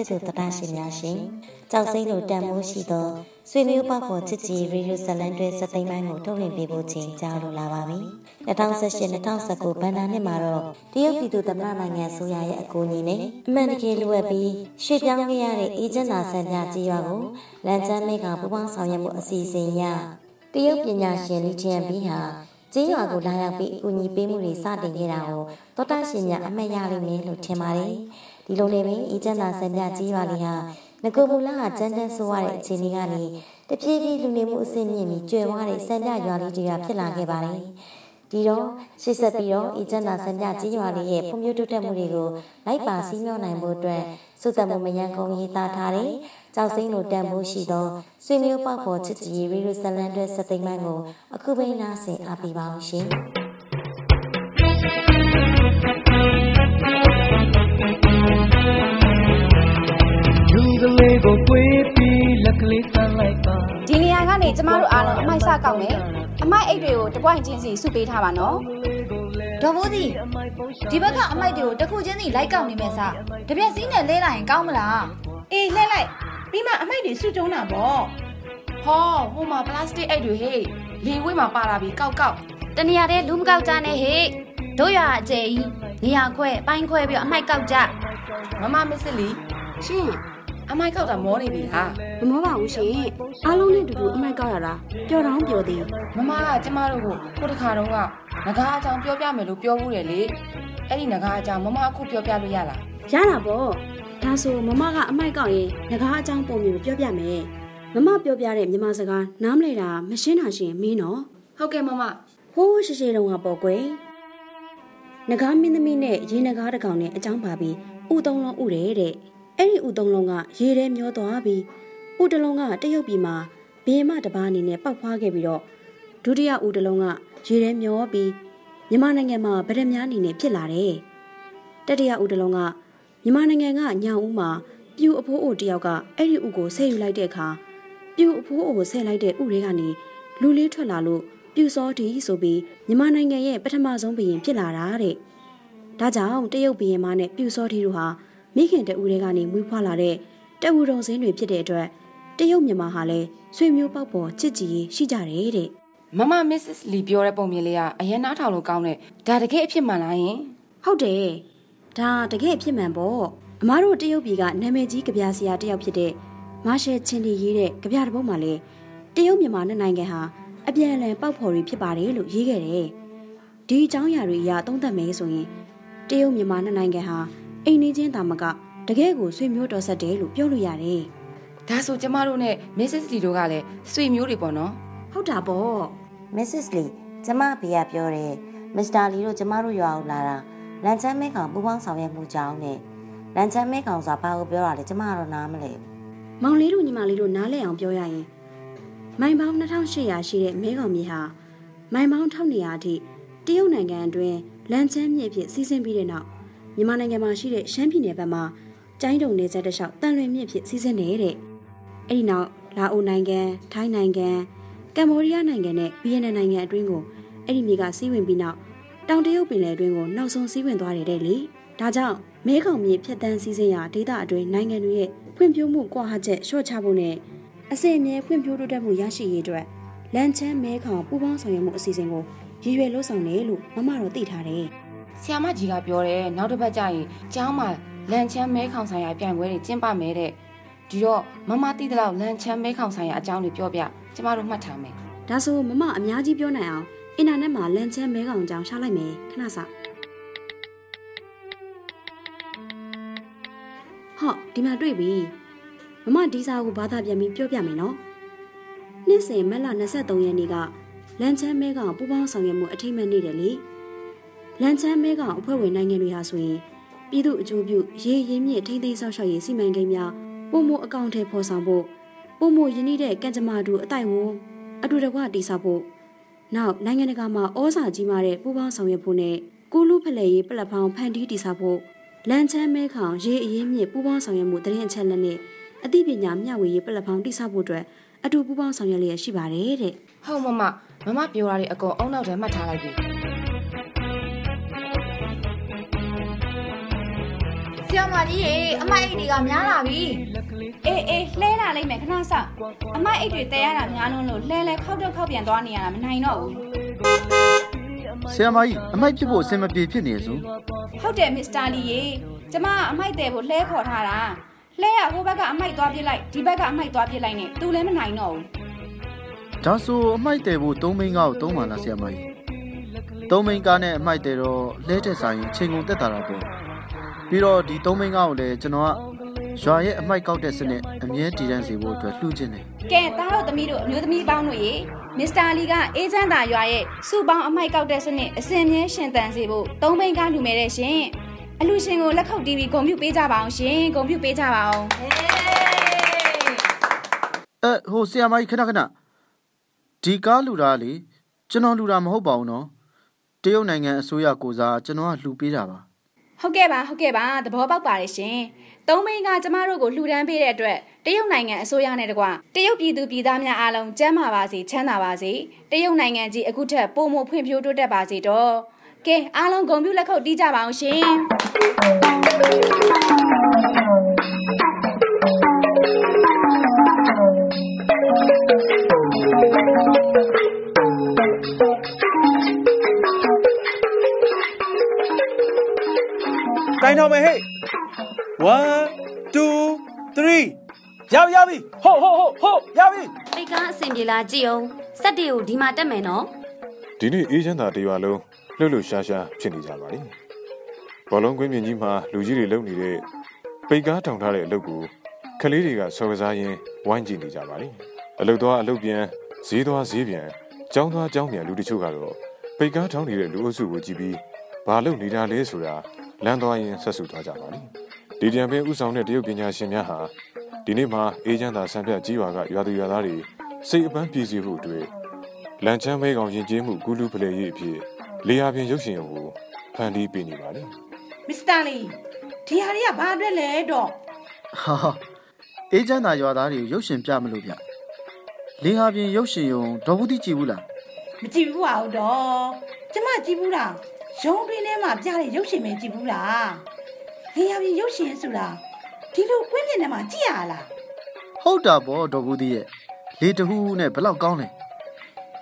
စ်သူတတရှင်များရှင်ကြောက်စိမ့်လိုတန်မိုးရှိသောဆွေမျိုးပေါက်ပေါ်ချစ်ကြည်ရေဒီယိုဇလန်တွဲစသိမ်းပိုင်းကိုထုတ်လွှင့်ပေးဖို့ချိန်ကြာလိုလာပါပြီ2018-2019ဘဏ္ဍာနှစ်မှာတော့တရုတ်ပြည်သူသမ္မတနိုင်ငံဆိုရရဲ့အကူအညီနဲ့အမှန်တကယ်လိုအပ်ပြီးရွှေ့ပြောင်းခဲ့ရတဲ့အေဂျင့်သာဆန်ပြကြီးရွာကိုလန်ချမ်းမိတ်ကပူပေါင်းဆောင်ရွက်မှုအစီအစဉ်ရတရုတ်ပညာရှင်လီချန်ဘီဟာကျေးရွာကိုလာရောက်ပြီးအကူအညီပေးမှုတွေစတင်ခဲ့တာကိုသောတာရှင်များအမှတ်ရလိမ့်မယ်လို့ထင်ပါတယ်။ ဒီလိုနဲ့ပဲအေဂျင့်သာဆန်ပြကျေးရွာလေးဟာငကိုမူလာကကျန်းတန်းဆိုးရတဲ့အခြေအနေကနေတပြေးပြေးလူနေမှုအဆင့်မြင့်ပြီးကျွယ်ဝတဲ့ဆန်ပြရွာလေးတွေကဖြစ်လာခဲ့ပါတယ်။ဒီတော့ရှေ့ဆက်ပြီးတော့အေဂျင့်သာဆန်ပြကြီးရွာလေးရဲ့ဖွံ့ဖြိုးတိုးတက်မှုတွေကိုလိုက်ပါစီးမြောနိုင်ဖို့အတွက်စုသက်မှုမယံကုန်ရေးသားထားတဲ့ကြောက်စိမ့်လိုတန်ဖိုးရှိသောဆွေမျိုးပေါက်ပေါ်ချစ်ကြည်ရီရူဆလန်တွဲစသိမ်းပိုင်းကိုအခုပိနာဆင်အားပေးပါအောင်ရှင် က်စကောက်မယ်အမိုက်အိတ်တွေကိုတပွိုင်ချင်းစီစုပေးထားပါနော်ဒေါ်ဘိုးကြီးဒီဘက်ကအမိုက်တွေကိုတစ်ခုချင်းစီလိုက်ကောက်နေမယ်စားတပြက်စီးနဲ့လဲလိုက်ရင်ကောင်းမလားအေးလှဲလိုက်ပြီးမှအမိုက်တွေစုကျုံးတာပေါ့ဟောဟိုမှာပလတ်စတစ်အိတ်တွေဟေးလေဝိမှာပါလာပြီကောက်ကောက်တနေရာတည်းလူမကောက်ကြနဲ့ဟေးတို့ရအကျယ်ကြီးနေရာခွဲပိုင်းခွဲပြီးအမိုက်ကောက်ကြမမမစ်စစ်လီရှင် အမိုက်ကောက်တာမောနေပြီလားမမောပါဘူးရှင်အားလုံးနဲ့တူတူအမိုက်ကောက်ရတာပျော်တောင်းပျော်သေးမမကကျမတို့ကိုခုတစ်ခါတုန်းကငကားအကြောင်းပြောပြမယ်လို့ပြောဘူးတယ်လေအဲ့ဒီငကားအကြောင်းမမအခုပြောပြလို့ရလားရတာပေါ့ဒါဆိုမမကအမိုက်ကောက်ရင်ငကားအကြောင်းပုံမျိုးပြောပြမယ်မမပြောပြတဲ့မြန်မာစကားနားမလဲတာမရှင်းတာရှင်မင်းနော်ဟုတ်ကဲ့မမဟိုးရှိရှိတုန်းကပေါ့ကွယ်ငကားမင်းသမီးနဲ့ရေငကားတစ်ကောင်နဲ့အကြောင်းပါပြီးဥသုံးလုံးဥတယ်တဲ့ အဲ့ဒီဥသုံးလုံးကရေထဲမျောသွားပြီးဥတလုံးကတရုတ်ပြည်မှာဘေးမတပားအနေနဲ့ပောက်ဖွားခဲ့ပြီးတော့ဒုတိယဥတလုံးကရေထဲမျောပြီးမြန်မာနိုင်ငံမှာဗရမ ्या အနေနဲ့ဖြစ်လာတယ်တတိယဥတလုံးကမြန်မာနိုင်ငံကညောင်ဦးမှာပြူအဖိုးအိုတယောက်ကအဲ့ဒီဥကိုဆဲယူလိုက်တဲ့အခါပြူအဖိုးအိုကိုဆဲလိုက်တဲ့ဥတွေကနေလူလေးထွက်လာလို့ပြူစောတီဆိုပြီးမြန်မာနိုင်ငံရဲ့ပထမဆုံးဘုရင်ဖြစ်လာတာတဲ့ဒါကြောင့်တရုတ်ဘုရင်မနဲ့ပြူစောတီတို့ဟာ မိခင်တဦးတွေကနေမွေးဖွားလာတဲ့တဝူတုံစင်းတွေဖြစ်တဲ့အတွက်တရုတ်မြန်မာဟာလည်းဆွေမျိုးပေါက်ပေါ်ချစ်ကြည်ရှိကြတယ်တဲ့မမမစ္စစ်လီပြောတဲ့ပုံမြင်လေးကအရင်နားထောင်လို့ကောင်းတယ်ဒါတကယ်အဖြစ်မှန်လားယင်ဟုတ်တယ်ဒါတကယ်အဖြစ်မှန်ပေါ့အမားတို့တရုတ်ပြည်ကနာမည်ကြီးကြပြဆရာတယောက်ဖြစ်တဲ့မာရှယ်ချင်းတီရေးတဲ့ကြပြတစ်ပုဒ်မှာလေတရုတ်မြန်မာနှစ်နိုင်ငံဟာအပြန်အလှန်ပေါက်ဖော်တွေဖြစ်ပါတယ်လို့ရေးခဲ့တယ်ဒီအကြောင်းအရာတွေအရသုံးသပ်မယ်ဆိုရင်တရုတ်မြန်မာနှစ်နိုင်ငံဟာ အိမ်နေချင်းတာမကတကယ်ကိုဆွေမျိုးတော်ဆက်တယ်လို့ပြောလို့ရတယ်ဒါဆိုကျမတို့နဲ့ Mrs. Lee တို့ကလည်းဆွေမျိုးတွေပေါ့နော်ဟုတ်တာပေါ့ Mrs. Lee ကျမဖေကပြောတယ်မစ္စတာလီတို့ကျမတို့ရွာကိုလာတာလန်ချမ်းမဲကောင်ပူပေါင်းဆောင်ရွက်မှုကြောင်းနဲ့လန်ချမ်းမဲကောင်ဆိုတာဘာကိုပြောတာလဲကျမကတော့နားမလဲမောင်လေးတို့ညီမလေးတို့နားလဲအောင်ပြောရရင်မိုင်ပေါင်း2800ရှိတဲ့မဲကောင်မြေဟာမိုင်ပေါင်း1200အထိတရုတ်နိုင်ငံအတွင်းလန်ချမ်းမြေဖြစ်စီးဆင်းပြီးတဲ့နောက် မြန်မာနိုင်ငံမှာရှိတဲ့ရှမ်းပြည်နယ်ဘက်မှာကျိုင်းတုံနယ်စပ်တစ်လျှောက်တန်လွင်မြစ်ဖြစ်စီးဆင်းနေတဲ့အဲ့ဒီနောက်လာအိုနိုင်ငံထိုင်းနိုင်ငံကမ္ဘောဒီးယားနိုင်ငံနဲ့ဗီယက်နမ်နိုင်ငံအတွင်းကိုအဲ့ဒီမြေကစီးဝင်ပြီးနောက်တောင်တရုတ်ပင်လယ်အတွင်းကိုနောက်ဆုံးစီးဝင်သွားတယ်တဲ့လေဒါကြောင့်မဲခေါင်မြေဖြတ်တန်းစီးဆင်းရာဒေသအတွင်းနိုင်ငံတွေရဲ့ဖွံ့ဖြိုးမှုကွာဟချက်လျှော့ချဖို့နဲ့အစိအမြဲဖွံ့ဖြိုးတိုးတက်မှုရရှိရေးအတွက်လန်ချမ်းမဲခေါင်ပူးပေါင်းဆောင်ရွက်မှုအစီအစဉ်ကိုရည်ရွယ်လို့ဆောင်တယ်လို့မမတော့သိထားတယ်။ ဆီယာမကြီးကပြောတယ်နောက်တစ်ပတ်ကျရင်ကျောင်းမှာလန်ချမ်းမဲခေါင်ဆိုင်ရာပြိုင်ပွဲတွေကျင်းပမယ်တဲ့။ဒီတော့မမသိတဲ့လောက်လန်ချမ်းမဲခေါင်ဆိုင်ရာအကြောင်းတွေပြောပြကျမတို့မှတ်ထားမယ်။ဒါဆိုမမအများကြီးပြောနိုင်အောင်အင်တာနက်မှာလန်ချမ်းမဲခေါင်အကြောင်းရှာလိုက်မယ်ခဏစ။ဟောဒီမှာတွေ့ပြီမမဒီစာကိုဘာသာပြန်ပြီးပြောပြမယ်နော်နှစ်စဉ်မက်လ23ရက်နေ့ကလန်ချမ်းမဲကောင်ပူပေါင်းဆောင်ရွက်မှုအထိမ့်မဲ့နေတယ်လေ လန်ချမ်းမဲကောင်အဖွဲ့ဝင်နိုင်ငံတွေဟာဆိုရင်ပြည်သူအကျိုးပြုရေရင်းမြစ်ထိမ့်သိမ်းဆောက်ရှောက်ရေးစီမံကိန်းများပုံမှုအကောင့်ထဲပေါ်ဆောင်ဖို့ပုံမှုရင်းနှီးတဲ့ကံကြမ္မာတူအတိုက်ဝန်းအတူတကွတည်ဆောက်ဖို့နောက်နိုင်ငံတကာမှာဩဇာကြီးမားတဲ့ပူပေါင်းဆောင်ရွက်ဖို့နဲ့ကိုလူဖလှယ်ရေးပလက်ဖောင်းဖန်တီးတည်ဆောက်ဖို့လန်ချမ်းမဲခေါင်ရေအရင်းမြစ်ပူပေါင်းဆောင်ရွက်မှုတရင်အချက်လက်နဲ့အသိပညာမျှဝေရေးပလက်ဖောင်းတိစောက်ဖို့အတွက်အတူပူးပေါင်းဆောင်ရွက်လျက်ရှိပါတယ်တဲ့ဟုတ်မမမမပြောတာတွေအကုန်အုံနောက်ထဲမှတ်ထားလိုက်ပြီ ဆရာမကြီးရေအမိုက်အိတ်တွေကများလာပြီအေးအေးလှဲလာလိုက်မယ်ခဏစောင့်အမိုက်အိတ်တွေတဲရတာများလုံးလို့လှဲလဲခောက်တော့ခောက်ပြန်သွားနေရတာမနိုင်တော့ဘူးဆရာမကြီးအမိုက်ဖြစ်ဖို့အဆင်မပြေဖြစ်နေစုဟုတ်တယ်မစ္စတာလီရေကျမကအမိုက်တဲဖို့လှဲခေါ်ထားတာလှဲရဟိုဘက်ကအမိုက်သွားပြစ်လိုက်ဒီဘက်ကအမိုက်သွားပြစ်လိုက်နဲ့သူလည်းမနိုင်တော့ဘူးဒါဆိုအမိုက်တယ်ဖို့သုံးမိန်းကားကိုသုံးပါလားဆရာမကြီးသုံးမိန်းကားနဲ့အမိုက်တယ်တော့လဲတဲ့ဆိုင်ရင်ချိန်ကုန်တက်တာတော့ပေါ့ ပြီးတော့ဒီသုံးမိန်းကားကိုလည်းကျွန်တော်ကရွာရဲ့အမိုက်ကောက်တဲ့စနစ်အမြဲတည်တံ့စေဖို့အတွက်လှူခြင်းတယ်ကဲသားတို့သမီးတို့အမျိုးသမီးပေါင်းတို့ရေမစ္စတာလီကအေဂျင့်တာရွာရဲ့စုပေါင်းအမိုက်ကောက်တဲ့စနစ်အစဉ်မြဲရှင်တန်စေဖို့သုံးဘိန်းကားလူမဲတဲ့ရှင်အလူရှင်ကိုလက်ခုပ်တီးပြီးဂုဏ်ပြုပေးကြပါအောင်ရှင်ဂုဏ်ပြုပေးကြပါအောင်အဲဟိုဆရာမကြီးခဏခဏဒီကားလူတာလေကျွန်တော်လူတာမဟုတ်ပါဘူးနော်တရုတ်နိုင်ငံအစိုးရကိုစားကျွန်တော်ကလှူပေးတာပါ ဟုတ်ကဲ့ပါဟုတ်ကဲ့ပါသဘောပေါက်ပါတယ်ရှင်သုံးဘိန်းကကျမတို့ကိုလှူဒန်းပေးတဲ့အတွက်တရုတ်နိုင်ငံအစိုးရနဲ့တကွတရုတ်ပြည်သူပြည်သားများအားလုံးကျန်းမာပါစေချမ်းသာပါစေတရုတ်နိုင်ငံကြီးအခုထက်ပိုမိုဖွံ့ဖြိုးတိုးတက်ပါစေတော့ကဲအားလုံးဂုဏ်ပြုလက်ခုပ်တီးကြပါအောင်ရှင် င်ထောင်မယ်ဟဲ့1 2 3ရောက်ရောက်ပြီဟုတ်ဟုတ်ဟုတ်ဟုတ်ရောက်ပြီပိတ်ကားအဆင်ပြေလားကြည့်အောင်စက်တွေကိုဒီမှာတက်မယ်နော်ဒီနေ့အေးချမ်းသာတရွာလုံးလှုပ်လှုပ်ရှားရှားဖြစ်နေကြပါလေဘောလုံးကွင်းမြင့်ကြီးမှာလူကြီးတွေလုံနေတဲ့ပိတ်ကားထောင်ထားတဲ့အလုပ်ကိုကလေးတွေကစော်ကစားရင်းဝိုင်းကြည့်နေကြပါလေအလုပ်သွားအလုပ်ပြန်ဈေးသွားဈေးပြန်ကြောင်းသွားကြောင်းပြန်လူတချို့ကတော့ပိတ်ကားထောင်နေတဲ့လူအုပ်စုကိုကြည့်ပြီးဘာလုပ်နေတာလဲဆိုတာ လမ်းသွားရင်ဆက်စုသွားကြပါလေဒီတံပင်ဥဆောင်တဲ့တရုတ်ပညာရှင်များဟာဒီနေ့မှာအေးချမ်းသာဆံပြကြီးရွာကရွာသူရွာသားတွေစိတ်အပန်းပြေစီဖို့အတွက်လန်ချမ်းမဲကောင်ရင်ကျေးမှုကူလူဖလေရေးအဖြစ်လေယာပြင်ရုပ်ရှင်ရုံကိုဖန်တီးပေးနေပါလေမစ္စတာလီဒီဟာတွေကဘာအတွက်လဲတော့ဟာဟာအေးချမ်းသာရွာသားတွေကိုရုပ်ရှင်ပြမလို့ဗျလေဟာပြင်ရုပ်ရှင်ယုံဒေါ်ဘူးတိကြည့်ဘူးလားမကြည့်ဘူးပါဘူးတော့ကျမကြည့်ဘူးလား ရုံးတွင်းထဲမှာပြတဲ့ရုပ်ရှင်ပဲကြည့်ဘူးလားလေယာပြင်ရုပ်ရှင်ဆိုတာဒီလိုကွင်းပြင်ထဲမှာကြည့်ရလားဟုတ်တာပေါ့ဒေါ်ဘူးတိရဲ့လေတဟူးနဲ့ဘယ်လောက်ကောင်းလဲ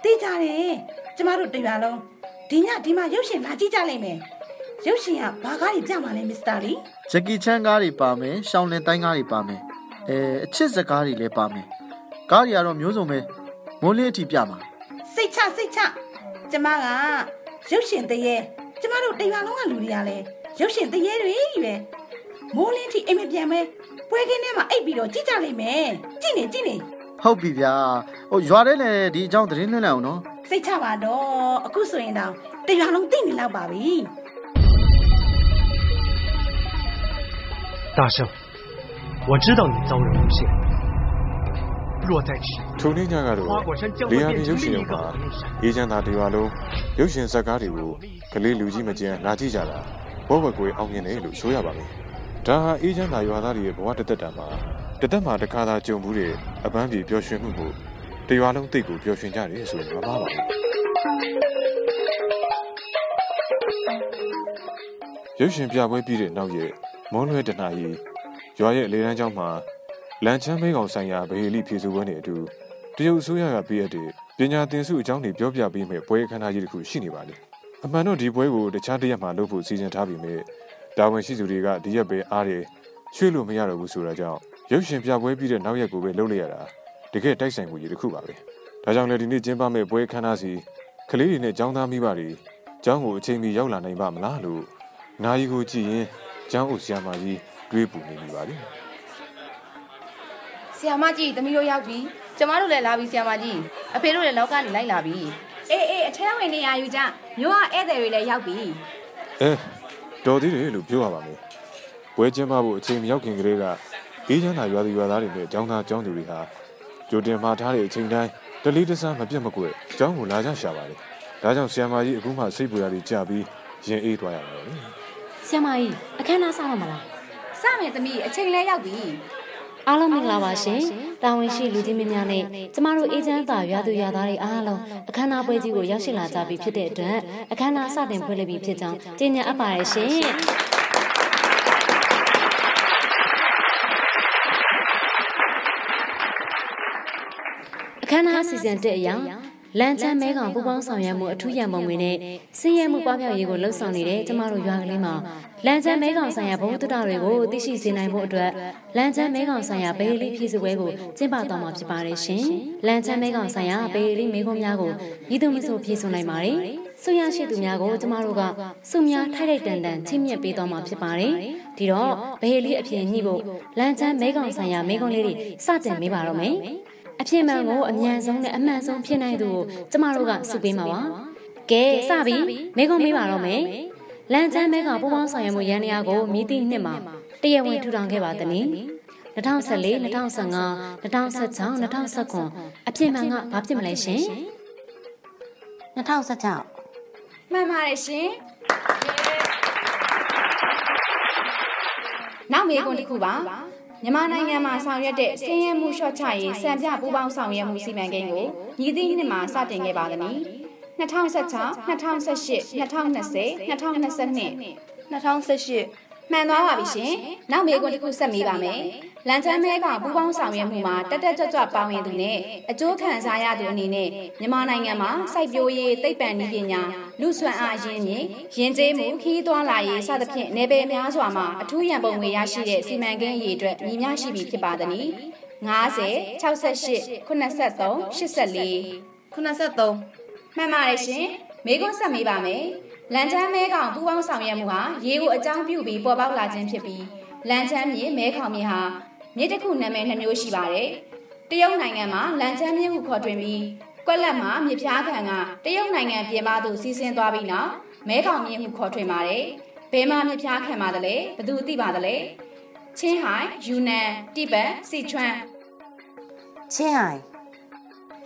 သိကြတယ်ကျမတို့တရွာလုံးဒီညဒီမှာရုပ်ရှင်လာကြည့်ကြလိမ့်မယ်ရုပ်ရှင်ကဘာကားတွေပြမှာလဲမစ္စတာလီဂျက်ကီချန်ကားတွေပါမယ်ရှောင်းလင်တိုင်းကားတွေပါမယ်အဲအချစ်စကားတွေလည်းပါမယ်ကားတွေကတော့မျိုးစုံပဲမိုးလင်းအထိပြမှာစိတ်ချစိတ်ချကျမကရုပ်ရှင်တရေကျ မတို့တရွာလုံးကလူတွေကလည်းရုပ်ရှင်တရေတွေကြီးပဲမိုးလင်းထိအိမ်မပြန်မဲပွဲခင်းထဲမှာအိပ်ပြီးတော့ကြည့်ကြလိမ့်မယ်ကြည့်နေကြည့်နေ ဟုတ်ပြီဗျာဟိုရွာထဲလည်းဒီအကြောင်းသတင်းလွှင့်လိုက်အောင်နော် စိတ်ချပါတော့အခုဆိုရင်တော့တရွာလုံးသိနေလောက်ပါပြီ 大圣，我知道你遭人诬陷，若再迟， ထိုနေ့ညကတော့လေယာဉ်ရုပ်ရှင်ရုံမှာအေဂျင်တာတရွာလုံးရုပ်ရှင်ဇာတ်ကားတွေကိုကလေးလူကြီးမကျန်လာကြည့်ကြတာဘောဘကွေအောင်မြင်တယ်လို့ဆိုရပါမယ်။ဒါဟာအေဂျင်တာရွာသားတွေရဲ့ဘဝတသက်တာမှာတသက်မှာတစ်ခါသာကြုံဘူးတဲ့အပန်းပြေပျော်ရွှင်မှုကိုတရွာလုံးသိကိုပျော်ရွှင်ကြတယ်ဆိုရင်မမှားပါဘူး။ရုပ်ရှင်ပြပွဲပြီးတဲ့နောက်ရက်မွန်းလွဲတနာရီရွာရဲ့လေလန်းကျောင်းမှာ လန်ချမ်းမဲကောင်ဆိုင်ရာဗဟေလိဖြည့်စုပွဲနဲ့အတူတရုတ်အစိုးရကပြည့်ရတဲ့ပညာသင်စုအကြောင်းတွေပြောပြပေးမဲ့ပွဲအခမ်းအနားကြီးတစ်ခုရှိနေပါလေအမှန်တော့ဒီပွဲကိုတခြားတစ်ရက်မှာလုပ်ဖို့စီစဉ်ထားပြီးမြဲတာဝန်ရှိသူတွေကဒီရက်ပဲအားတယ်ရွှေ့လို့မရတော့ဘူးဆိုတာကြောင့်ရုပ်ရှင်ပြပွဲပြီးတဲ့နောက်ရက်ကိုပဲလုပ်လိုက်ရတာတကယ်တိုက်ဆိုင်မှုကြီးတစ်ခုပါပဲဒါကြောင့်လည်းဒီနေ့ကျင်းပမဲ့ပွဲအခမ်းအနားစီကလေးတွေနဲ့ចောင်းသားမိဘတွေကျောင်းကိုအချိန်မီရောက်လာနိုင်ပါမလားလို့နာယီကိုကြည့်ရင်ကျောင်းအုပ်ဆရာမကြီးတွေးပူနေပြီပါလေ ဆီယာမကြီးသမီးတို့ရောက်ပြီကျမတို့လည်းလာပြီဆီယာမကြီးအဖေတို့လည်းနောက်ကနေလိုက်လာပြီအေးအေးအထဲဝင်နေရယူကြမျိုးကဧည့်သည်တွေလည်းရောက်ပြီအဲတော်သေးတယ်လို့ပြောရပါမယ်ပွဲကျင်းပဖို့အချိန်မရောက်ခင်ကလေးကအေးချမ်းသာရွာသူရွာသားတွေနဲ့ကျောင်းသားကျောင်းသူတွေဟာကြိုတင်မှာထားတဲ့အချိန်တိုင်းတလေးတစားမပြတ်မကွက်ကျောင်းကိုလာကြရှာပါလေဒါကြောင့်ဆရာမကြီးအခုမှစိတ်ပူရတွေကြာပြီးရင်အေးသွားရပါတော့ဆရာမကြီးအခမ်းအနားစတော့မလားစမယ်သမီးအချိန်လဲရောက်ပြီ အားလုံးမင်္ဂလာပါရှင်တာဝန်ရှိလူကြီးမင်းများနဲ့ကျမတို့အေဂျင့်သားရွာသူရွာသားတွေအားလုံးအခမ်းအနားပွဲကြီးကိုရောက်ရှိလာကြပြီဖြစ်တဲ့အတွက်အခမ်းအနားစတင်ဖွင့်လှစ်ပြီဖြစ်ကြောင်းကြေညာအပ်ပါတယ်ရှင်အခမ်းအနားအစီအစဉ်တဲ့အရာလန်ချမ်းမဲကောင်ပူပေါင်းဆောင်ရွက်မှုအထူးရန်ပုံငွေနဲ့စည်ရမှုပွားပြောင်းရေးကိုလှုပ်ဆောင်နေတဲ့ကျမတို့ရွာကလေးမှာ လန်ချမ်းမဲကောင်ဆိုင်ရာဘုံတုဒ္ဒတွေကိုသိရှိစေနိုင်ဖို့အတွက်လန်ချမ်းမဲကောင်ဆိုင်ရာဘေးလီဖြည့်စပွဲကိုကျင်းပသွားမှာဖြစ်ပါတယ်ရှင်။လန်ချမ်းမဲကောင်ဆိုင်ရာဘေးလီမေခွန်းများကိုဤသူမဆိုဖြည့်ဆိုနိုင်ပါတယ်။ဆုရရှိသူများကိုကျမတို့ကဆုများထိုက်ထိုက်တန်တန်ချင်းမြတ်ပေးသွားမှာဖြစ်ပါတယ်။ဒီတော့ဘေးလီအဖြစ်ညှိဖို့လန်ချမ်းမဲကောင်ဆိုင်ရာမေခွန်းလေးတွေစတင်ပေးပါတော့မယ်။အဖြစ်မှန်ကိုအမြန်ဆုံးနဲ့အမှန်ဆုံးဖြစ်နိုင်သူကိုကျမတို့ကစုပေးမှာပါကဲစပြီမေကုံမေးပါတော့မယ် လန်ချမ်းမဲကပူပေါင်းဆောင်ရွက်မှုရန်ရာကိုမြည်သည့်နှစ်မှာတရဝင်ထူထောင်ခဲ့ပါသည်။2014 2015 2016 2019အဖြစ်မှန်ကဘာဖြစ်မလဲရှင်2016မှန်ပါတယ်ရှင်နောက်မေးခွန်းတစ်ခုပါမြန်မာနိုင်ငံမှာဆောင်ရွက်တဲ့ဆင်းရဲမှုလျှော့ချရေးစံပြပူးပေါင်းဆောင်ရွက်မှုစီမံကိန်းကိုညီသည့်နှစ်မှာစတင်ခဲ့ပါသည်။ 2016 2018 2020 2022 2018မှန်သွားပါပြီရှင်။နောက်မေးခွန်းတစ်ခုဆက်မေးပါမယ်။လန်ချမ်းမဲကပူးပေါင်းဆောင်ရွက်မှုမှာတက်တက်ကြွကြွပါဝင်သူနဲ့အကျိုးခံစားရသူအနေနဲ့မြန်မာနိုင်ငံမှာစိုက်ပျိုးရေးသိပ္ပံနည်းပညာလူဆွမ်းအားရင်းမြစ်ရင်ကျေးမှုခီးသွွာလာရေးစသဖြင့်နယ်ပယ်များစွာမှာအထူးရန်ပုံငွေရရှိတဲ့စီမံကိန်းအရေးအတွက်ညီမျှရှိပြီဖြစ်ပါသည်။50 68 83 84 83 မှန်ပါတယ်ရှင်။မေကွန်းဆက်မေးပါမယ်။လန်ချမ်းမဲကောင်ပူပေါင်းဆောင်ရွက်မှုဟာရေကိုအကြောင်းပြုပြီးပေါ်ပေါက်လာခြင်းဖြစ်ပြီးလန်ချမ်းမြေမဲခေါင်မြေဟာမြေတစ်ခုနာမည်နှမျိုးရှိပါတယ်။တရုတ်နိုင်ငံမှာလန်ချမ်းမြေဟုခေါ်တွင်ပြီးကွက်လက်မှာမြေပြားခံကတရုတ်နိုင်ငံပြင်ပသို့စီးဆင်းသွားပြီးနောက်မဲခေါင်မြေဟုခေါ်ထွင်ပါတယ်။ဘယ်မှာမြေပြားခံပါသလဲ။ဘယ်သူသိပါသလဲ။ချင်းဟိုင်၊ယူနန်၊တိဘက်၊စီချွမ်ချင်းဟိုင်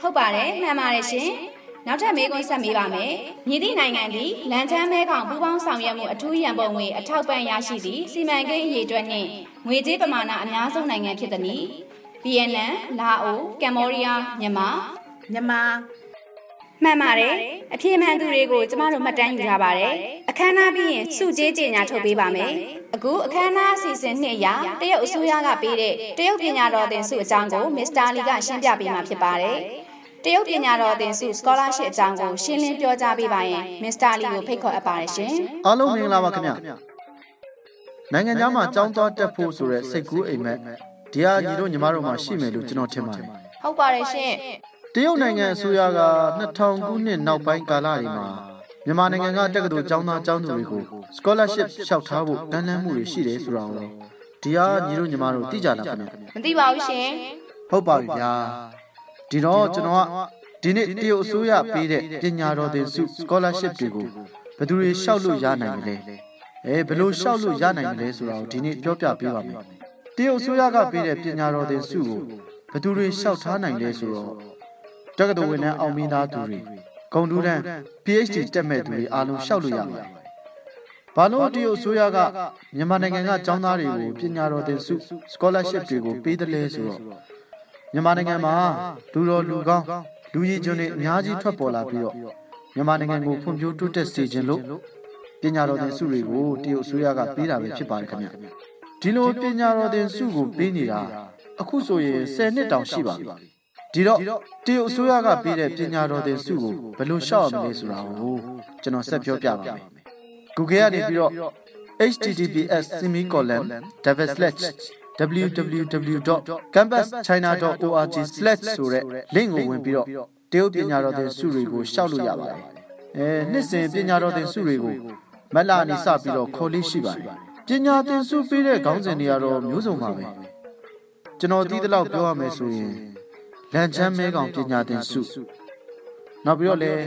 ဟုတ်ပါတယ်မှန်ပါတယ်ရှင်။ နောက်ထပ်မေးခွန်းဆက်မေးပါမယ်။မြည်သည့်နိုင်ငံသည်လန်ချမ်းမဲကောင်ပူးပေါင်းဆောင်ရွက်မှုအထူးရန်ပုံငွေအထောက်ပံ့ရရှိသည့်စီမံကိန်းအရေးအတွက်နှင့်ငွေကြေးပမာဏအများဆုံးနိုင်ငံဖြစ်သည်။ဗီယက်နမ်၊လာအို၊ကမ္ဘောဒီးယား၊မြန်မာမြန်မာမှန်ပါတယ်အပြည့်မှန်သူတွေကိုကျမတို့မှတ်တမ်းယူထားပါတယ်အခမ်းအနားပြီးရင်စုကြေးကြေညာထုတ်ပေးပါမယ်အခုအခမ်းအနားအစီအစဉ်နှစ်ရာတရုတ်အစိုးရကပေးတဲ့တရုတ်ပညာတော်သင်ဆုအကြောင်းကိုမစ္စတာလီကရှင်းပြပေးမှာဖြစ်ပါတယ် တရုတ်ပညာတော်သင်ဆု scholarship အကြောင်းကိုရှင်းလင်းပြောကြားပေးပါရင်မစ္စတာလီကိုဖိတ်ခေါ်အပ်ပါတယ်ရှင်အားလုံးမင်္ဂလာပါခင်ဗျနိုင်ငံသားမှာကြောင်းသွားတက်ဖို့ဆိုတဲ့စိတ်ကူးအိမ်မက်ဒီဟာညီတို့ညီမတို့မှာရှိမယ်လို့ကျွန်တော်ထင်ပါတယ်ဟုတ်ပါတယ်ရှင်တရုတ်နိုင်ငံအစိုးရက2000ခုနှစ်နောက်ပိုင်းကာလတွေမှာမြန်မာနိုင်ငံကတက္ကသိုလ်ကျောင်းသားကျောင်းသူတွေကို scholarship လျှောက်ထားဖို့တန်းလန်းမှုတွေရှိတယ်ဆိုတာကိုဒီဟာညီတို့ညီမတို့သိကြလားခင်ဗျမသိပါဘူးရှင်ဟုတ်ပါပြီဗျာ ဒီတော့ကျွန်တော်ကဒီနေ့တရုတ်အစိုးရပေးတဲ့ပညာတော်သင်ဆု scholarship တွေကိုဘယ်သူတွေလျှောက်လို့ရနိုင်မလဲအဲဘယ်လိုလျှောက်လို့ရနိုင်မလဲဆိုတာကိုဒီနေ့ပြောပြပေးပါမယ်တရုတ်အစိုးရကပေးတဲ့ပညာတော်သင်ဆုကိုဘယ်သူတွေလျှောက်ထားနိုင်လဲဆိုတော့တက္ကသိုလ်ဝင်တန်းအောင်မိသားသူတွေဂုံတူးတန်း PhD တက်မဲ့သူတွေအားလုံးလျှောက်လို့ရပါတယ်။ဘာလို့တရုတ်အစိုးရကမြန်မာနိုင်ငံကကျောင်းသားတွေကိုပညာတော်သင်ဆု scholarship တွေကိုပေးတယ်လဲဆိုတော့ မြန်မာနိုင်ငံမှာလူတော်လူကောင်းလူကြီးကျွန်းတွေအများကြီးထွက်ပေါ်လာပြီးတော့မြန်မာနိုင်ငံကိုဖွံ့ဖြိုးတိုးတက်စေခြင်းလို့ပညာတော်သင်ဆုတွေကိုတရုတ်အစိုးရကပေးတာပဲဖြစ်ပါတယ်ခင်ဗျ။ဒီလိုပညာတော်သင်ဆုကိုပေးနေတာအခုဆိုရင်10နှစ်တောင်ရှိပါပြီ။ဒီတော့တရုတ်အစိုးရကပေးတဲ့ပညာတော်သင်ဆုကိုဘယ်လိုရှောက်ရမလဲဆိုတာကိုကျွန်တော်ဆက်ပြောပြပါမယ်။ Google ကနေပြီးတော့ https://www.campuschina.org/ ဆိုတဲ့ link ကိုဝင်ပြီးတော့တရုတ်ပညာတော်သင်ဆုတွေကိုရှောက်လို့ရပါတယ်။အဲနှစ်စဉ်ပညာတော်သင်ဆုတွေကိုမက်လာနေစပြီးတော့ခေါ်လေးရှိပါတယ်။ပညာသင်ဆုပေးတဲ့ခေါင်းစဉ်တွေကတော့မျိုးစုံပါပဲ။ကျွန်တော်သိသလောက်ပြောရမယ်ဆိုရင်လန်ချမ်းမဲကောင်ပညာသင်စုနောက်ပြီးတော့လည်း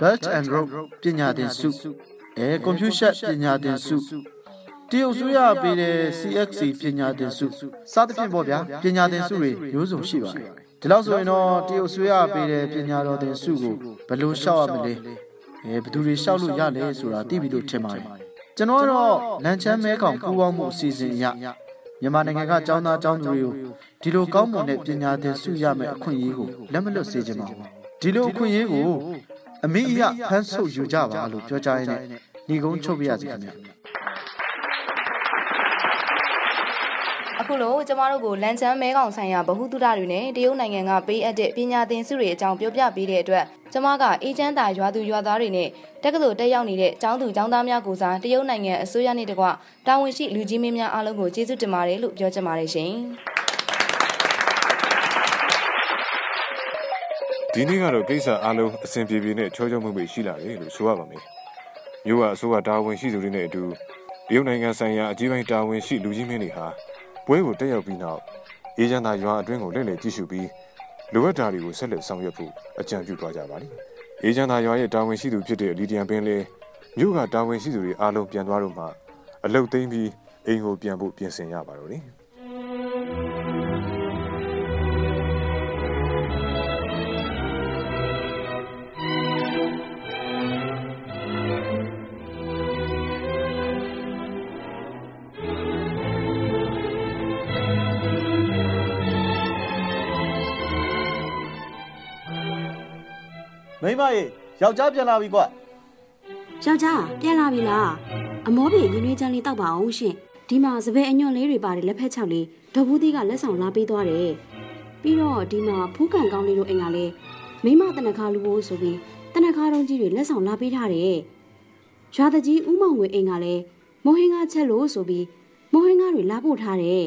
Belt and Rope ပညာသင်စုအဲကွန်ပျူတာပညာသင်စု တရုတ်ဆိုရပေးတဲ့ CXC ပညာသင်စုစသဖြင့်ပေါ့ဗျာပညာသင်စုတွေမျိုးစုံရှိပါတယ်ဒီလောက်ဆိုရင်တော့တရုတ်ဆိုရပေးတဲ့ပညာတော်သင်စုကိုဘယ်လိုရှောက်ရမလဲအဲဘယ်သူတွေရှောက်လို့ရလဲဆိုတာသိပြီလို့ထင်ပါတယ်ကျွန်တော်ကတော့လန်ချမ်းမဲကောင်ပူပေါင်းမှုအစီအစဉ်အရမြန်မာနိုင်ငံကចောင်းသားចောင်းသူတွေကိုဒီလိုကောင်းမွန်တဲ့ပညာသင်ဆုရမယ့်အခွင့်အရေးကိုလက်မလွတ်စေချင်ပါဘူးဒီလိုအခွင့်အရေးကိုအမိအယဖမ်းဆုပ်ယူကြပါလို့ပြောကြရင်းနဲ့ညီကုန်းချုပ်ပြရစီခင်ဗျ အခုလိုကျမတို့ကိုလန်ချမ်းမဲကောင်ဆိုင်ရာဗဟုသုတတွေနဲ့တရုတ်နိုင်ငံကပေးအပ်တဲ့ပညာသင်စုတွေအကြောင်းပြောပြပေးတဲ့အတွက်ကျမကအေဂျင့်တာရွာသူရွာသားတွေနဲ့တက္ကသိုလ်တက်ရောက်နေတဲ့ကျောင်းသူကျောင်းသားများကိုစားတရုတ်နိုင်ငံအစိုးရနဲ့တကွတာဝန်ရှိလူကြီးမင်းများအားလုံးကိုကျေးဇူးတင်ပါတယ်လို့ပြောချင်ပါတယ်ရှင်ဒီနေ့ကတော့ကိစ္စအားလုံးအဆင်ပြေပြေနဲ့ချောချောမွေ့မွေ့ရှိလာတယ်လို့ဆိုရပါမယ်မြို့ကအစိုးရတာဝန်ရှိသူတွေနဲ့အတူတရုတ်နိုင်ငံဆိုင်ရာအကြီးပိုင်းတာဝန်ရှိလူကြီးမင်းတွေဟာ ပွဲကိုတက်ရောက်ပြီးနောက်အေဂျန်တာရွာအတွင်းကိုလှည့်လည်ကြည့်ရှုပြီးလိုအပ်တာတွေကိုဆက်လက်ဆောင်ရွက်ဖို့အကြံပြုသွားကြပါလိမ့်။အေဂျန်တာရွာရဲ့တာဝန်ရှိသူဖြစ်တဲ့လီဒီယန်ပင်လေမြို့ကတာဝန်ရှိသူတွေအားလုံးပြန်သွားတော့မှအလုတ်သိမ်းပြီးအိမ်ကိုပြန်ဖို့ပြင်ဆင်ရပါတော့တယ်။ မိမရေယောက်ျားပြန်လာပြီကွယောက်ျားပြန်လာပြီလားအမောပြေရင်းနှွေးချမ်းလေးတောက်ပါအောင်ရှင်ဒီမှာစပယ်အညွန့်လေးတွေပါတယ်လက်ဖက်ချောက်လေးဒေါ်ဘူးသီးကလက်ဆောင်လာပေးသွားတယ်ပြီးတော့ဒီမှာဖူးကန်ကောင်းလေးတို့အိမ်ကလည်းမိမတနခါလူဖို့ဆိုပြီးတနခါတုံးကြီးတွေလက်ဆောင်လာပေးထားတယ်ရွာတကြီးဦးမောင်ငွေအိမ်ကလည်းမိုးဟင်းကားချက်လို့ဆိုပြီးမိုးဟင်းကားတွေလာပို့ထားတယ်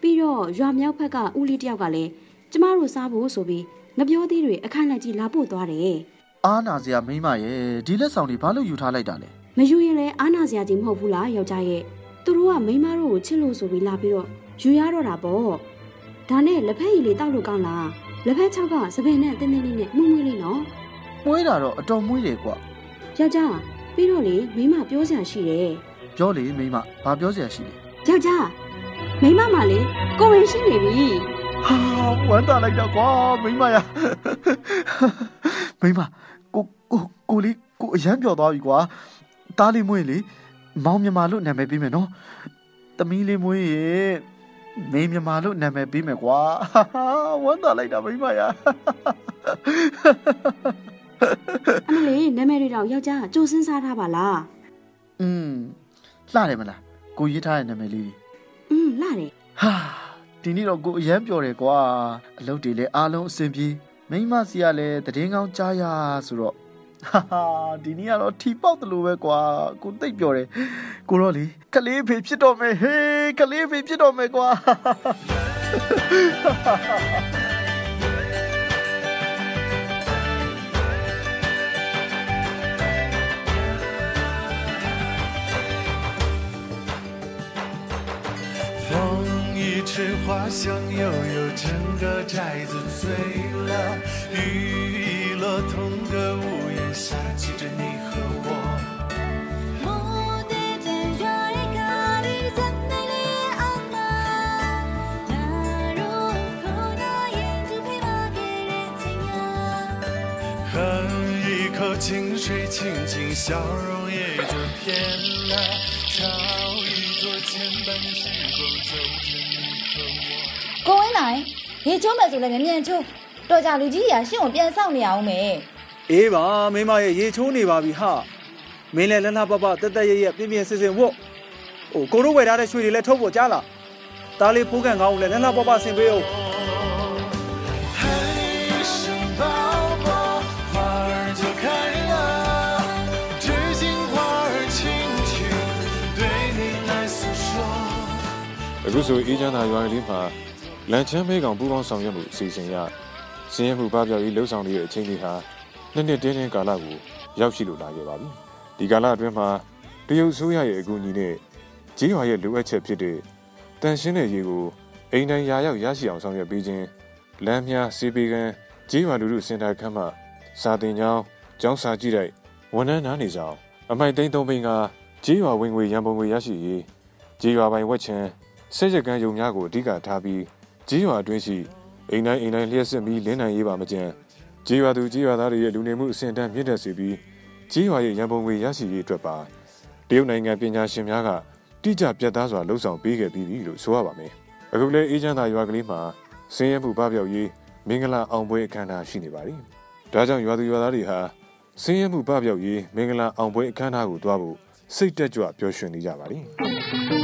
ပြီးတော့ရွာမြောက်ဘက်ကဦးလေးတယောက်ကလည်းကျမတို့စားဖို့ဆိုပြီး ငပြောသေးတွေအခိုင်လက်ကြီးလာပို့သွားတယ်အားနာစရာမိမရေဒီလက်ဆောင်တွေဘာလို့ယူထားလိုက်တာလဲမယူရင်လည်းအာနာစရာကြီးမဟုတ်ဘူးလားယောက်ျားရဲ့သူတို့ကမိန်းမတို့ကိုချစ်လို့ဆိုပြီးလာပြီးတော့ယူရတော့တာပေါ့ဒါနဲ့လက်ဖက်ရည်လေးတောက်လို့ကောင်းလားလက်ဖက်ချောက်ကစပယ်နဲ့တင်းတင်းလေးနဲ့မှုမွေးလေးနော်မွေးတာတော့အတော်မွေးတယ်ကွယောက်ျားပြီးတော့လေမိန်းမပြောစရာရှိတယ်ပြောလေမိမဘာပြောစရာရှိလဲယောက်ျားမိန်းမမှလေကိုဝင်ရှိနေပြီဟာ ဝမ်းသာလိုက်တော့ကွာမိမရမိမကိုကိုကိုလေးကိုအရန်ပြော်သွားပြီကွာတားလေးမွေးလေမောင်မြမာလို့နာမည်ပေးမယ်နော်သမီးလေးမွေးရေမင်းမြမာလို့နာမည်ပေးမယ်ကွာဟာဝမ်းသာလိုက်တာမိမရ အမလေးနာမည်တွေတော့ယောက်ျားကြိုစင်းစားထားပါလား อืมလှတယ်မလားကိုရေးထားတဲ့နာမည်လေးတွေ อืมလှတယ် ဟာ ဒီနေ့တော့ကိုအရန်ပြော်တယ်ကွာအလုပ်တွေလည်းအားလုံးအဆင်ပြေမိန်းမစီကလည်းတည်င်းကောင်းကြားရဆိုတော့ဟာဟာဒီနေ့ကတော့ထီပေါက်တယ်လို့ပဲကွာကိုသိပ်ပြော်တယ်ကိုတော့လေကလေးဖေဖြစ်တော့မယ်ဟေးကလေးဖေဖြစ်တော့မယ်ကွာ 水花香悠悠，整个寨子醉了。雨一落，同个屋檐下，记着你和我。喝一口清水清清，笑容也就甜了。敲一座牵绊时光，走进。过年，你准备做点什么？就多加点鸡鸭，还有边上料没？哎呀，妈妈，你做那玩意好，每年让他爸爸得得爷爷平平顺顺过。哦，公路外头的兄弟来讨婆家了，打里不敢耽误了，让他爸爸先陪哦。喊一声“爸爸”，花儿就开了，知心话儿轻轻对你来诉说。二姑叔，你讲他愿意理发？ လန်ချမ်းမဲကောင်ပူးပေါင်းဆောင်ရွက်မှုအစီအစဉ်ရစင်းရဲမှုပပျောက်ရေးလှုပ်ဆောင်နေတဲ့အချိန်လေးဟာနှစ်နှစ်တင်းတင်းကာလကိုရောက်ရှိလို့လာခဲ့ပါပြီဒီကာလအတွင်းမှာတရုတ်ဆိုးရရဲ့အကူအညီနဲ့ကြေးရွာရဲ့လိုအပ်ချက်ဖြစ်တဲ့တန်ရှင်းတဲ့ရေကိုအိမ်တိုင်းရာရောက်ရရှိအောင်ဆောင်ရွက်ပေးခြင်းလမ်းမြစေပေကန်ကြေးရွာလူလူစင်တာခန်းမှစာတင်ကျောင်းကျောင်းစာကြည့်လိုက်ဝန်ထမ်းနားနေဆောင်အမိုက်သိန်းသုံးပိန်ကကြေးရွာဝင်ငွေရန်ပုံငွေရရှိရေးကြေးရွာပိုင်ဝက်ချံဆက်ရကန်ယုံများကိုအဓိကထားပြီး ကြေးရွာအတွင်းရှိအိမ်တိုင်းအိမ်တိုင်းလျှက်စစ်ပြီးလင်းနိုင်ရေးပါမကြံကြေးရွာသူကြေးရွာသားတွေရဲ့လူနေမှုအဆင့်အတန်းမြင့်တက်စေပြီးကြေးရွာရဲ့ရန်ပုံငွေရရှိရေးအတွက်ပါတရုတ်နိုင်ငံပညာရှင်များကတိကျပြတ်သားစွာလှုံ့ဆော်ပေးခဲ့ပြီးပြီလို့ဆိုရပါမယ်အခုလည်းအေဂျန်သာရွာကလေးမှာဆင်းရဲမှုပပျောက်ရေးမင်္ဂလာအောင်ပွဲအခမ်းအနားရှိနေပါပြီဒါကြောင့်ရွာသူရွာသားတွေဟာဆင်းရဲမှုပပျောက်ရေးမင်္ဂလာအောင်ပွဲအခမ်းအနားကိုတွားဖို့စိတ်တက်ကြွပျော်ရွှင်နေကြပါလိမ့်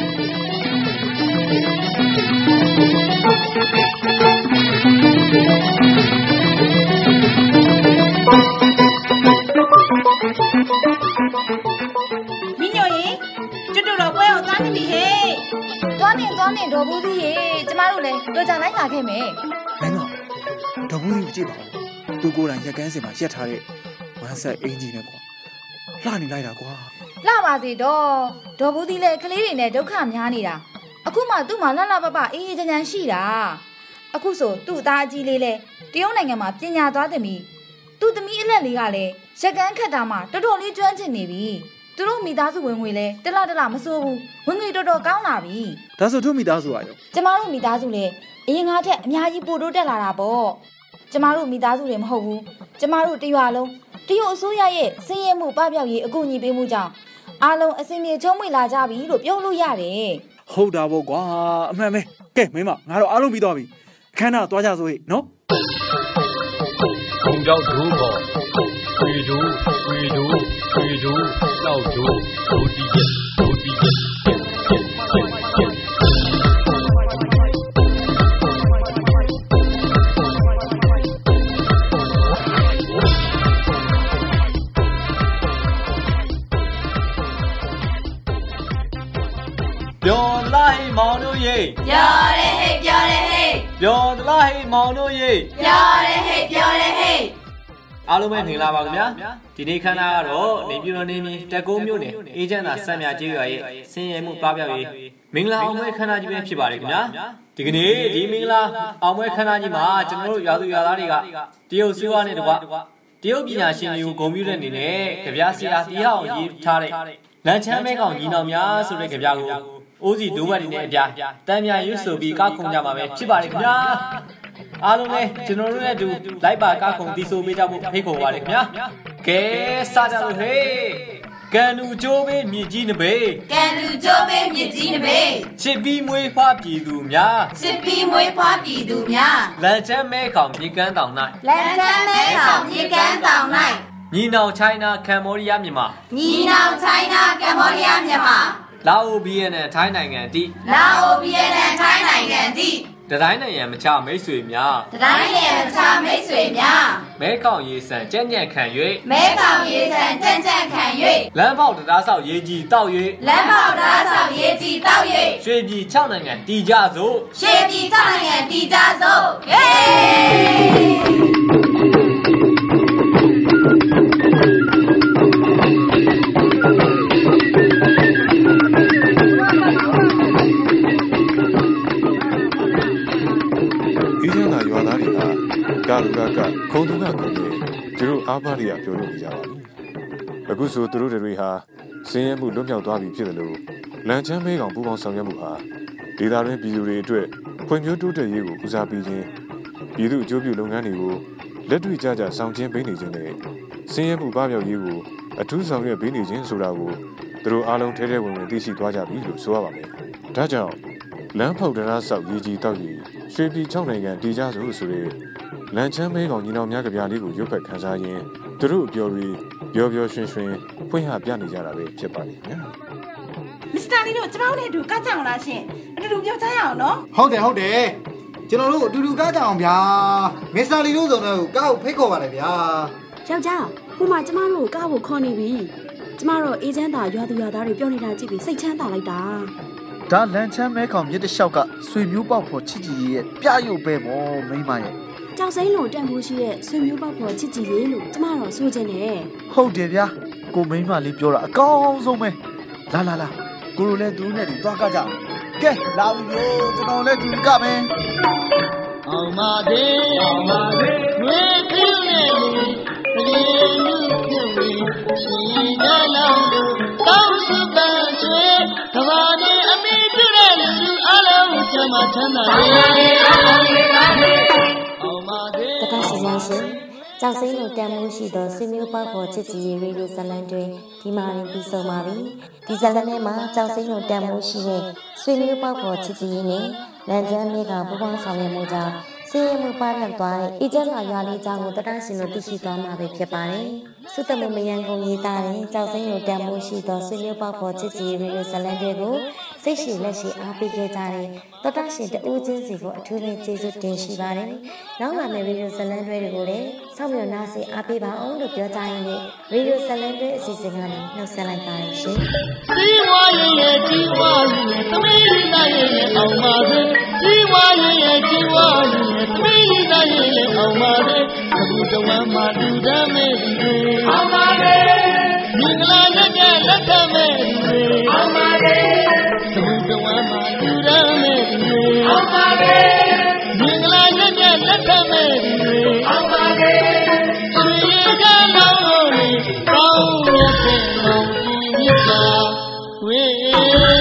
သွားနေသွားနေတော်ဘူးကြီးရေကျမတို့လည်းတော်ကြလိုက်လာခဲ့မယ်မင်းကတော့ဘူးကြီးကြည့်ပါဦးသူကိုယ်တိုင်ရက်ကန်းစင်မှာရက်ထားတဲ့ဝမ်းဆက်အင်ဂျီနဲ့ကွာလှနေလိုက်တာကွာလှပါစေတော့ဒေါ်ဘူးကြီးလည်းကလေးတွေနဲ့ဒုက္ခများနေတာအခုမှသူ့မှာလှလှပပအေးအေးချမ်းချမ်းရှိတာအခုဆိုသူ့အသားအကြီးလေးလဲတရုတ်နိုင်ငံမှာပညာသွားသမီးသူ့သမီးအလက်လေးကလည်းရက်ကန်းခတ်တာမှတော်တော်လေးကျွမ်းကျင်နေပြီ သူတို့မိသားစုဝင်ငွေလဲတလတလမစိုးဘူးဝင်ငွေတော်တော်ကောင်းလာပြီဒါဆိုသူ့မိသားစုอ่ะရောကျမတို့မိသားစုလဲအရင်ငါထက်အများကြီးပိုတိုးတက်လာတာပေါ့ကျမတို့မိသားစုတွေမဟုတ်ဘူးကျမတို့တရွာလုံးတရုတ်အစိုးရရဲ့စင်းရဲမှုပပျောက်ရေးအကူအညီပေးမှုကြောင့်အားလုံးအစင်ပြေချုံးမွေလာကြပြီလို့ပြောလို့ရတယ်ဟုတ်တာပေါ့ကွာအမှန်ပဲကဲမင်းမငါတို့အားလုံးပြီးသွားပြီအခမ်းအနားသွားကြဆိုဟေ့နော်ဘုံကြောက်ဘူးပေါ့ 水族，水族，水族，要足，投机进，投机进。有嘞嘿，有嘞嘿，有嘞嘿，毛六爷，有嘞嘿，有嘞嘿。 အားလုံးပဲမင်္ဂလာပါခင်ဗျာဒီနေ့ခမ်းနားကတော့နေပြည်တော်နေမြေတက်ကုန်းမြို့နယ်အေဂျင့်သာစံမြကျေးရွာရဲ့ဆင်းရဲမှုပပျောက်ရေးမင်္ဂလာအောင်ပွဲခမ်းနားကြီးပဲဖြစ်ပါတယ်ခင်ဗျာဒီကနေ့ဒီမင်္ဂလာအောင်ပွဲခမ်းနားကြီးမှာကျွန်တော်တို့ရွာသူရွာသားတွေကတရုတ်စီးပွားနဲ့တကွတရုတ်ပညာရှင်တွေကိုဂုဏ်ပြုတဲ့အနေနဲ့ကြပြားဆရာတီးဟောင်ရေးထားတဲ့လန်ချမ်းမဲကောင်ညီနောင်များဆိုတဲ့ကြပြားကိုအိုးစီဒိုးဘတ်တွေနဲ့အပြားတမ်းမြရွတ်ဆိုပြီးကောက်ခုံကြမှာပဲဖြစ်ပါတယ်ခင်ဗျာ အားလုံးလည်းကျွန်တော်တို့နဲ့အတူလိုက်ပါကားခုံတီးဆိုပေးကြဖို့ဖိတ်ခေါ်ပါရခင်ဗျာကဲစကြလို့ဟေးကန်လူကျိုးပေးမြင့်ကြီးနဘေးကန်လူကျိုးပေးမြစ်ကြီးနဘေးချစ်ပြီးမွေးဖွားပြည်သူများစစ်ပီးမွေးဖွားပြည်သူများလန်ချမ်းမဲခေါင်မြေကမ်းတောင်၌လန်ချမ်းမဲကောင်မြေကမ်းတောင်၌ညီနောင်ချိုင်းနာကမ်ဘောဒီးယားမြန်မာညီနောင်ချိုင်းနာကမ္ဘောဒီးယားမြန်မာလာအိုဘီယန်နဲ့ထိုင်းနိုင်ငံတိလာအိုဗီယက်နမ်ထိုင်းနိုင်ငံသည် တတိုင်းနိုင်ငံမချမိတ်ဆွေများတတိုင်းရဲ့မချမိတ်ဆွေများမဲခေါင်ရေဆန်ကြက်ညက်ခံမဲကောင်ရေးဆန်ကြံ့ကြံ့ခံ၍လမ်းပေါက်တရားဆောက်ရေးကြီးတောက်၍လမ်းပေါက်သားဆောင်ရေးကြီးတောက်၍ရွှေပြည်6နိုင်ငံတည်ကြစို့၍ရှေးပြည်ထောက်နိုင်ငံတည်ကြစို့ဟေး လူကကခုံသူကခုံနေသူတို့အားပါးတွေကပြောလို့နေကြပါပြီအခုဆိုသူတို့တွေဟာစင်းရဲမှုလွတ်မြောက်သွားပြီဖြစ်တယ်လို့လန်ချမ်းမဲကောင်ပူပေါင်းဆောင်ရွက်မှုဟာဒေသတွင်းပြည်သူတွေအတွက်ဖွံ့ဖြိုးတိုးတက်ရေးကိုဦးစားပေးခြင်းပြည်သူအကျိုးပြုလုပ်ငန်းတွေကိုလက်တွေ့ကျကျဆောင်ကျင်းပေးနေခြင်းနဲ့စင်းရဲမှုပပျောက်ရေးကိုအထူးဆောင်ရွက်ပေးနေခြင်းဆိုတာကိုသူတို့အားလုံးထဲထဲဝင်ဝင်သိရှိသွားကြပြီလို့ဆိုရပါမယ်ဒါကြောင့်လမ်းဖောက်တရားဆောက်ရေးကြီးတောက်ရေးရွှေပြည်6နိုင်ငံတည်ကြစို့ဆိုတဲ့ လန်ချမ်းမဲကောင်ညီနောင်များကြပြလေးကိုရွတ်ဖက်ခန်းစားရင်းသူတို့အပြော်တွေပျော်ပျော်ရွှင်ရွှင်ဖွင့်ဟပြနေကြတာပဲဖြစ်ပါလိမ့်မယ်မစ္စတာလီတို့ကျမတို့နဲ့အတူကကြအောင်လားရှင်အတူတူပြောကြရအောင်နော်ဟုတ်တယ်ဟုတ်တယ်ကျွန်တော်တို့အတူတူကားကြအောင်ဗျာမစ္စတာလီတို့ဆိုတော့ကားကိုဖိတ်ခေါ်ပါတယ်ဗျာယောက်ျားဟိုမှာကျမတို့ကိုကားဖို့ခေါ်နေပြီကျမတို့အေးချမ်းသာရွာသူရွာသားတွေပြောနေတာကြည့်ပြီးစိတ်ချမ်းသာလိုက်တာဒါလန်ချမ်းမဲခေါင်မြစ်တစ်လျှောက်ကဆွေမျိုးပေါက်ဖို့ချစ်ကြည်ရေးရဲ့ပြရုပ်ပဲပေါ့မိန်းမရဲ့ ကြောက်စိမ့်လိုတန်ဖိုးရှိတဲ့ဆွေမျိုးပေါက်ဖော်ချစ်ကြည်ရေးလို့ကျမတို့ဆိုချင်တယ်ဟုတ်တယ်ဗျာကိုမိန်းမလေးပြောတာအကောင်းဆုံးပဲလာလာလာကိုလိုလည်းသူတို့နဲ့တူသွားကကြအောင်ကဲလာပြီလို့ကျွန်တော်လည်းတူကမယ်အောင်ပါသေးအောင်ပါသေးဝေဖိနေလူတကယ်လူပြုတ်ပြီးရှင်ကြလောင်းတို့ကောင်းစုပန်းချွေကဘာနေအမိပြုတဲ့လူလူအလုံးချမ်းသာချမ်းသာလေးအော င်ပါသေးတတရှိကြရှင်ကြောက်စိမ့်လိုတန်မိုးရှိသောဆွေမျိုးပေါက်ဖော်ချစ်ကြည်ရေးရေဒီယိုဇလန်တွင်ဒီမှာရင်ပြီးဆုံးပါပြီဒီဇလန်ထဲမှာကြောက်စိမ့်လိုတန်မိုးရှိတဲ့ဆွေမျိုးပေါက်ဖော်ချစ်ကြည်ရေးနဲ့လန်ချမ်းမြေကပူပေါင်းဆောင်ရွက်မှုကြောင့်စင်းရဲမှုပါပြောက်သွားတဲ့အေဂျင့်လာရွာလေးအကြောင်းကိုတတရှင်တို့သိရှိသွားမှာပဲဖြစ်ပါတယ်။စုတမမယံကုန်ရေးသားတဲ့ကြောက်စိမ့်လိုတန်ဖိုးရှိသောဆွေမျိုးပေါက်ပေါ်ချစ်ကြည်ရေဒီယိုဇလန်တွေကိုစိတ်ရှိလက်ရှိအားပေးခဲ့ကြတဲ့တတရှင်တဦးချင်းစီကိုအထူးပဲကျေးဇူးတင်ရှိပါတယ်။နောက်လာမယ့်ရေဒီယိုဇလန်တွေကိုလည်းစောင့်မျှော်နှားစေအားပေးပါအောင်လို့ပြောကြရင်းနဲ့ရေဒီယိုဇလန်တွေအစီအစဉ်ကနေနှုတ်ဆက်လိုက်ပါတယ်ရှင်။စီဝါရဲ့ရဲ့ကြီးဝါရဲ့သမီးလေးသားရဲ့ရဲ့အောင်ပါစေစီဝါရဲ့ရဲ့ကြီးဝါရဲ့သမီးလေးသားရဲ့ရဲ့အောင်ပါစေအခုတဝမ်းမှာလူတမ်းမဲ့ဒီအောင်ပါစေမင်္ဂလာလက်နဲ့လက်ထမဲ့ဒီအောင်ပါ ဝေ